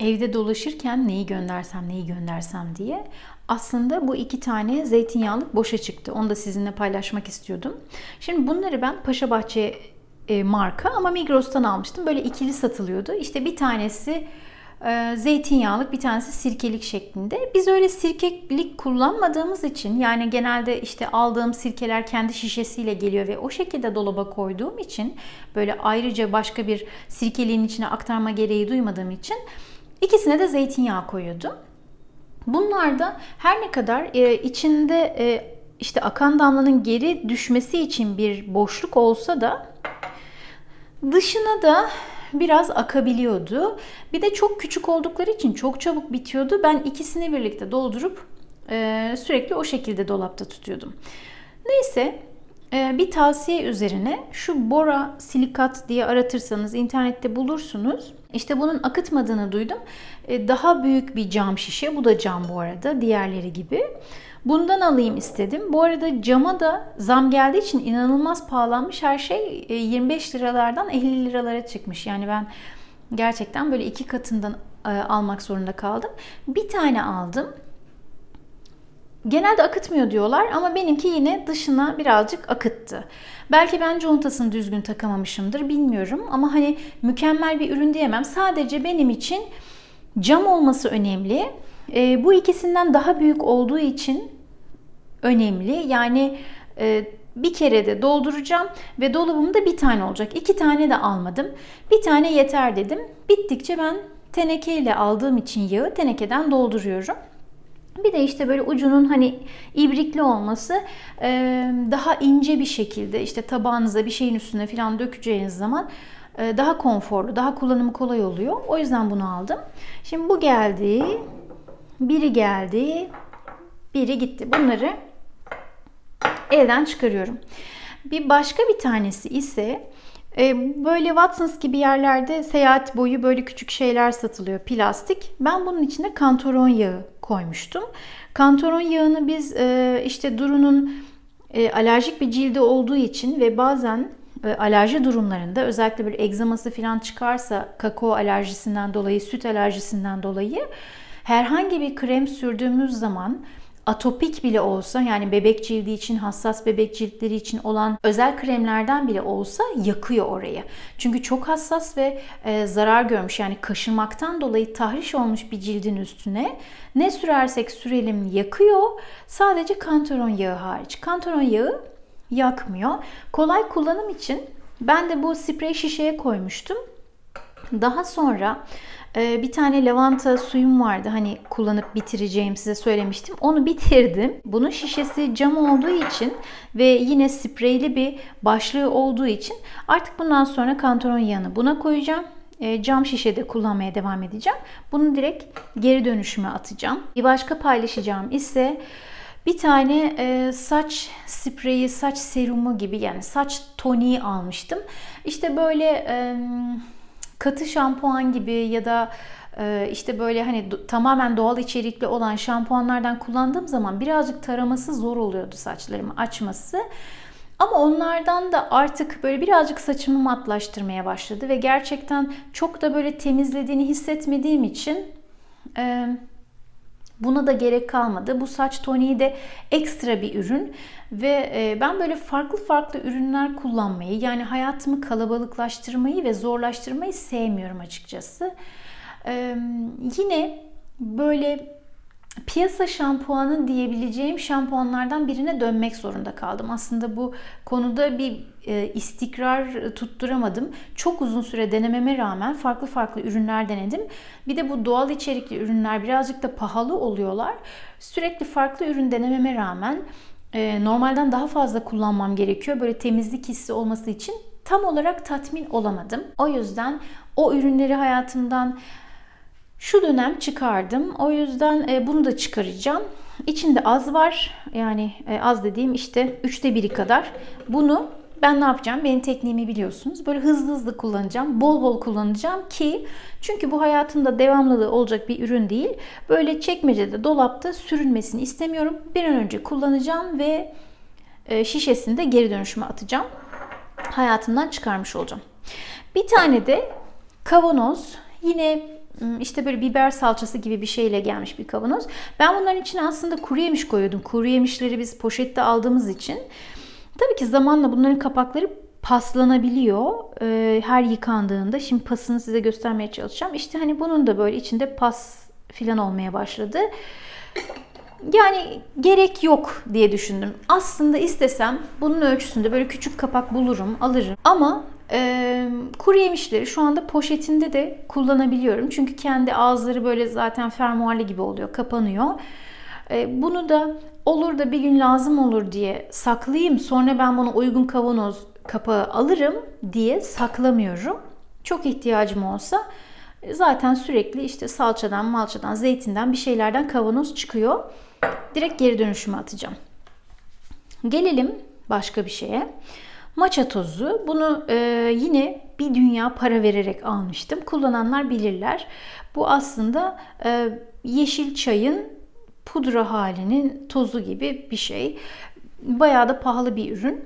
evde dolaşırken neyi göndersem neyi göndersem diye aslında bu iki tane zeytinyağlık boşa çıktı. Onu da sizinle paylaşmak istiyordum. Şimdi bunları ben Paşabahçe e, marka ama Migros'tan almıştım. Böyle ikili satılıyordu. İşte bir tanesi e, zeytinyağlık bir tanesi sirkelik şeklinde. Biz öyle sirkelik kullanmadığımız için yani genelde işte aldığım sirkeler kendi şişesiyle geliyor ve o şekilde dolaba koyduğum için böyle ayrıca başka bir sirkeliğin içine aktarma gereği duymadığım için ikisine de zeytinyağı koyuyordum. Bunlar da her ne kadar e, içinde e, işte akan damlanın geri düşmesi için bir boşluk olsa da dışına da biraz akabiliyordu. Bir de çok küçük oldukları için çok çabuk bitiyordu. Ben ikisini birlikte doldurup e, sürekli o şekilde dolapta tutuyordum. Neyse bir tavsiye üzerine şu bora silikat diye aratırsanız internette bulursunuz. İşte bunun akıtmadığını duydum. E, daha büyük bir cam şişe. Bu da cam bu arada diğerleri gibi. Bundan alayım istedim. Bu arada cama da zam geldiği için inanılmaz pahalanmış. Her şey 25 e, liralardan 50 liralara çıkmış. Yani ben gerçekten böyle iki katından e, almak zorunda kaldım. Bir tane aldım. Genelde akıtmıyor diyorlar ama benimki yine dışına birazcık akıttı. Belki ben contasını düzgün takamamışımdır bilmiyorum ama hani mükemmel bir ürün diyemem. Sadece benim için cam olması önemli. E, bu ikisinden daha büyük olduğu için önemli. Yani e, bir kere de dolduracağım ve dolabımda bir tane olacak. İki tane de almadım. Bir tane yeter dedim. Bittikçe ben tenekeyle aldığım için yağı tenekeden dolduruyorum. Bir de işte böyle ucunun hani ibrikli olması e, daha ince bir şekilde işte tabağınıza bir şeyin üstüne falan dökeceğiniz zaman e, daha konforlu, daha kullanımı kolay oluyor. O yüzden bunu aldım. Şimdi bu geldi. Biri geldi. Biri gitti. Bunları elden çıkarıyorum. Bir başka bir tanesi ise böyle Watsons gibi yerlerde seyahat boyu böyle küçük şeyler satılıyor plastik. Ben bunun içine kantaron yağı koymuştum. Kantaron yağını biz e, işte Duru'nun e, alerjik bir cildi olduğu için ve bazen alerji durumlarında özellikle bir egzaması falan çıkarsa kakao alerjisinden dolayı, süt alerjisinden dolayı herhangi bir krem sürdüğümüz zaman atopik bile olsa yani bebek cildi için hassas bebek ciltleri için olan özel kremlerden bile olsa yakıyor orayı. Çünkü çok hassas ve e, zarar görmüş yani kaşınmaktan dolayı tahriş olmuş bir cildin üstüne ne sürersek sürelim yakıyor. Sadece kantaron yağı hariç. Kantaron yağı yakmıyor. Kolay kullanım için ben de bu sprey şişeye koymuştum. Daha sonra ee, bir tane lavanta suyum vardı hani kullanıp bitireceğim size söylemiştim. Onu bitirdim. Bunun şişesi cam olduğu için ve yine spreyli bir başlığı olduğu için artık bundan sonra kantaron yağını buna koyacağım. Ee, cam şişede kullanmaya devam edeceğim. Bunu direkt geri dönüşüme atacağım. Bir başka paylaşacağım ise bir tane e, saç spreyi, saç serumu gibi yani saç toniği almıştım. İşte böyle e, katı şampuan gibi ya da e, işte böyle hani tamamen doğal içerikli olan şampuanlardan kullandığım zaman birazcık taraması zor oluyordu saçlarımı açması. Ama onlardan da artık böyle birazcık saçımı matlaştırmaya başladı ve gerçekten çok da böyle temizlediğini hissetmediğim için e, Buna da gerek kalmadı. Bu saç toniği de ekstra bir ürün ve e, ben böyle farklı farklı ürünler kullanmayı yani hayatımı kalabalıklaştırmayı ve zorlaştırmayı sevmiyorum açıkçası. Yine böyle piyasa şampuanı diyebileceğim şampuanlardan birine dönmek zorunda kaldım. Aslında bu konuda bir e, istikrar tutturamadım. Çok uzun süre denememe rağmen farklı farklı ürünler denedim. Bir de bu doğal içerikli ürünler birazcık da pahalı oluyorlar. Sürekli farklı ürün denememe rağmen e, normalden daha fazla kullanmam gerekiyor. Böyle temizlik hissi olması için tam olarak tatmin olamadım. O yüzden o ürünleri hayatımdan şu dönem çıkardım. O yüzden e, bunu da çıkaracağım. İçinde az var. Yani e, az dediğim işte üçte biri kadar. Bunu ben ne yapacağım? Benim tekniğimi biliyorsunuz. Böyle hızlı hızlı kullanacağım. Bol bol kullanacağım ki çünkü bu hayatımda devamlılığı olacak bir ürün değil. Böyle çekmecede, dolapta sürünmesini istemiyorum. Bir an önce kullanacağım ve e, şişesini de geri dönüşüme atacağım. Hayatımdan çıkarmış olacağım. Bir tane de kavanoz. Yine işte böyle biber salçası gibi bir şeyle gelmiş bir kavanoz. Ben bunların içine aslında kuru yemiş koyuyordum. Kuru yemişleri biz poşette aldığımız için. Tabii ki zamanla bunların kapakları paslanabiliyor ee, her yıkandığında. Şimdi pasını size göstermeye çalışacağım. İşte hani bunun da böyle içinde pas filan olmaya başladı. Yani gerek yok diye düşündüm. Aslında istesem bunun ölçüsünde böyle küçük kapak bulurum, alırım. Ama e, kuru yemişleri şu anda poşetinde de kullanabiliyorum. Çünkü kendi ağızları böyle zaten fermuarlı gibi oluyor, kapanıyor. E, bunu da olur da bir gün lazım olur diye saklayayım. Sonra ben bunu uygun kavanoz kapağı alırım diye saklamıyorum. Çok ihtiyacım olsa zaten sürekli işte salçadan, malçadan, zeytinden bir şeylerden kavanoz çıkıyor. Direkt geri dönüşüme atacağım. Gelelim başka bir şeye. Maça tozu. Bunu e, yine bir dünya para vererek almıştım. Kullananlar bilirler. Bu aslında e, yeşil çayın pudra halinin tozu gibi bir şey. Bayağı da pahalı bir ürün.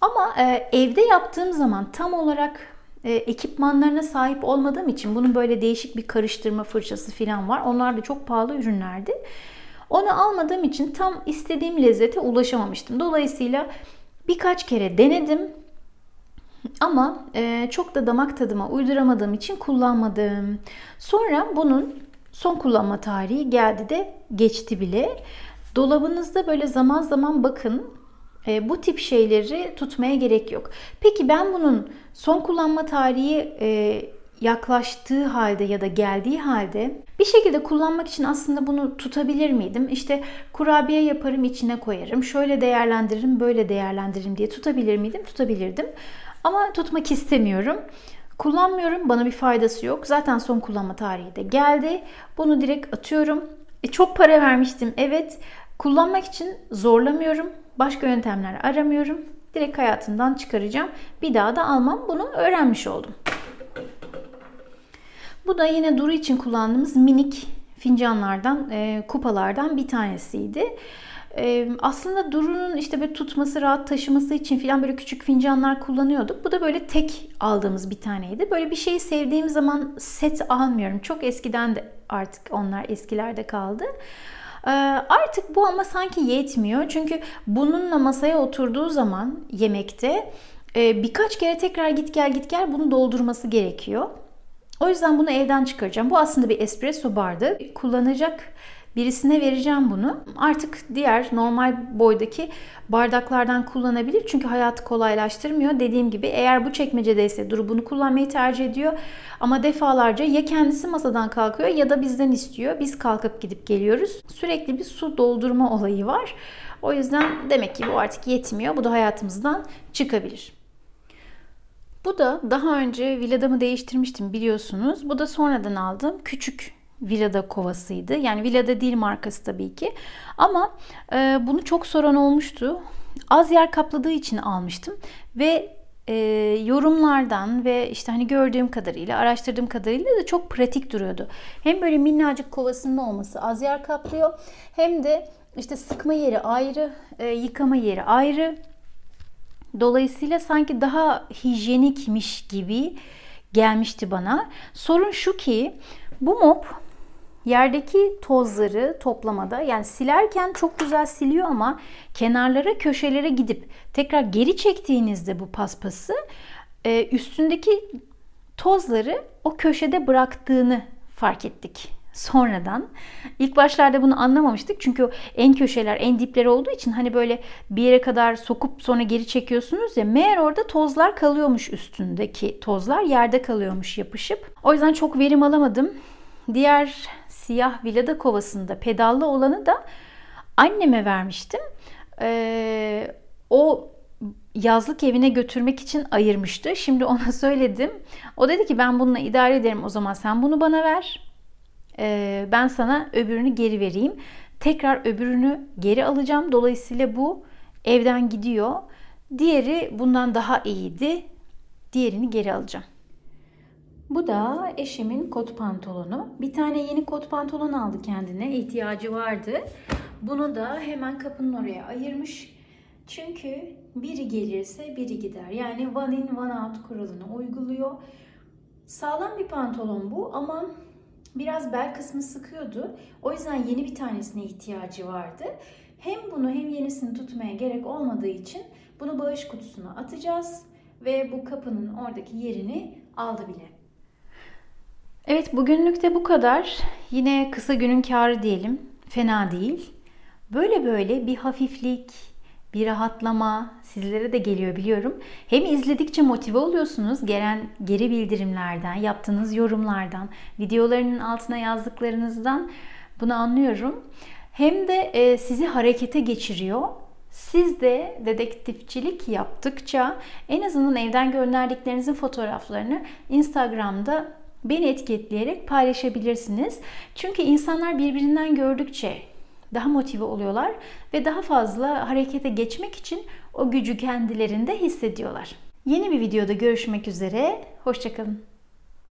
Ama e, evde yaptığım zaman tam olarak e, ekipmanlarına sahip olmadığım için bunun böyle değişik bir karıştırma fırçası falan var. Onlar da çok pahalı ürünlerdi. Onu almadığım için tam istediğim lezzete ulaşamamıştım. Dolayısıyla birkaç kere denedim. Ama e, çok da damak tadıma uyduramadığım için kullanmadım. Sonra bunun son kullanma tarihi geldi de geçti bile. Dolabınızda böyle zaman zaman bakın e, bu tip şeyleri tutmaya gerek yok. Peki ben bunun son kullanma tarihi e, yaklaştığı halde ya da geldiği halde bir şekilde kullanmak için aslında bunu tutabilir miydim? İşte kurabiye yaparım içine koyarım. Şöyle değerlendiririm, böyle değerlendiririm diye tutabilir miydim? Tutabilirdim. Ama tutmak istemiyorum. Kullanmıyorum. Bana bir faydası yok. Zaten son kullanma tarihi de geldi. Bunu direkt atıyorum. E, çok para vermiştim. Evet. Kullanmak için zorlamıyorum. Başka yöntemler aramıyorum. Direkt hayatımdan çıkaracağım. Bir daha da almam. Bunu öğrenmiş oldum. Bu da yine Duru için kullandığımız minik fincanlardan, e, kupalardan bir tanesiydi. E, aslında Duru'nun işte böyle tutması, rahat taşıması için falan böyle küçük fincanlar kullanıyorduk. Bu da böyle tek aldığımız bir taneydi. Böyle bir şeyi sevdiğim zaman set almıyorum. Çok eskiden de artık onlar eskilerde kaldı. E, artık bu ama sanki yetmiyor. Çünkü bununla masaya oturduğu zaman yemekte e, birkaç kere tekrar git gel git gel bunu doldurması gerekiyor. O yüzden bunu evden çıkaracağım. Bu aslında bir espresso bardağı. Kullanacak birisine vereceğim bunu. Artık diğer normal boydaki bardaklardan kullanabilir. Çünkü hayatı kolaylaştırmıyor. Dediğim gibi eğer bu çekmecedeyse Duru bunu kullanmayı tercih ediyor. Ama defalarca ya kendisi masadan kalkıyor ya da bizden istiyor. Biz kalkıp gidip geliyoruz. Sürekli bir su doldurma olayı var. O yüzden demek ki bu artık yetmiyor. Bu da hayatımızdan çıkabilir. Bu da daha önce villadamı değiştirmiştim biliyorsunuz. Bu da sonradan aldığım küçük Villada kovasıydı. Yani Villada değil markası tabii ki. Ama e, bunu çok soran olmuştu. Az yer kapladığı için almıştım. Ve e, yorumlardan ve işte hani gördüğüm kadarıyla, araştırdığım kadarıyla da çok pratik duruyordu. Hem böyle minnacık kovasının olması az yer kaplıyor. Hem de işte sıkma yeri ayrı, e, yıkama yeri ayrı. Dolayısıyla sanki daha hijyenikmiş gibi gelmişti bana. Sorun şu ki bu mop yerdeki tozları toplamada yani silerken çok güzel siliyor ama kenarlara köşelere gidip tekrar geri çektiğinizde bu paspası e, üstündeki tozları o köşede bıraktığını fark ettik sonradan. İlk başlarda bunu anlamamıştık. Çünkü en köşeler, en dipleri olduğu için hani böyle bir yere kadar sokup sonra geri çekiyorsunuz ya. Meğer orada tozlar kalıyormuş üstündeki tozlar yerde kalıyormuş yapışıp. O yüzden çok verim alamadım. Diğer siyah vilada kovasında pedallı olanı da anneme vermiştim. Ee, o yazlık evine götürmek için ayırmıştı. Şimdi ona söyledim. O dedi ki ben bununla idare ederim o zaman sen bunu bana ver. Ee, ben sana öbürünü geri vereyim. Tekrar öbürünü geri alacağım. Dolayısıyla bu evden gidiyor. Diğeri bundan daha iyiydi. Diğerini geri alacağım. Bu da eşimin kot pantolonu. Bir tane yeni kot pantolon aldı kendine. İhtiyacı vardı. Bunu da hemen kapının oraya ayırmış. Çünkü biri gelirse biri gider. Yani one in one out kuralını uyguluyor. Sağlam bir pantolon bu ama Biraz bel kısmı sıkıyordu. O yüzden yeni bir tanesine ihtiyacı vardı. Hem bunu hem yenisini tutmaya gerek olmadığı için bunu bağış kutusuna atacağız ve bu kapının oradaki yerini aldı bile. Evet bugünlük de bu kadar. Yine kısa günün karı diyelim. Fena değil. Böyle böyle bir hafiflik, bir rahatlama sizlere de geliyor biliyorum. Hem izledikçe motive oluyorsunuz gelen geri bildirimlerden, yaptığınız yorumlardan, videolarının altına yazdıklarınızdan bunu anlıyorum. Hem de e, sizi harekete geçiriyor. Siz de dedektifçilik yaptıkça en azından evden gönderdiklerinizin fotoğraflarını Instagram'da beni etiketleyerek paylaşabilirsiniz. Çünkü insanlar birbirinden gördükçe daha motive oluyorlar ve daha fazla harekete geçmek için o gücü kendilerinde hissediyorlar. Yeni bir videoda görüşmek üzere, hoşçakalın.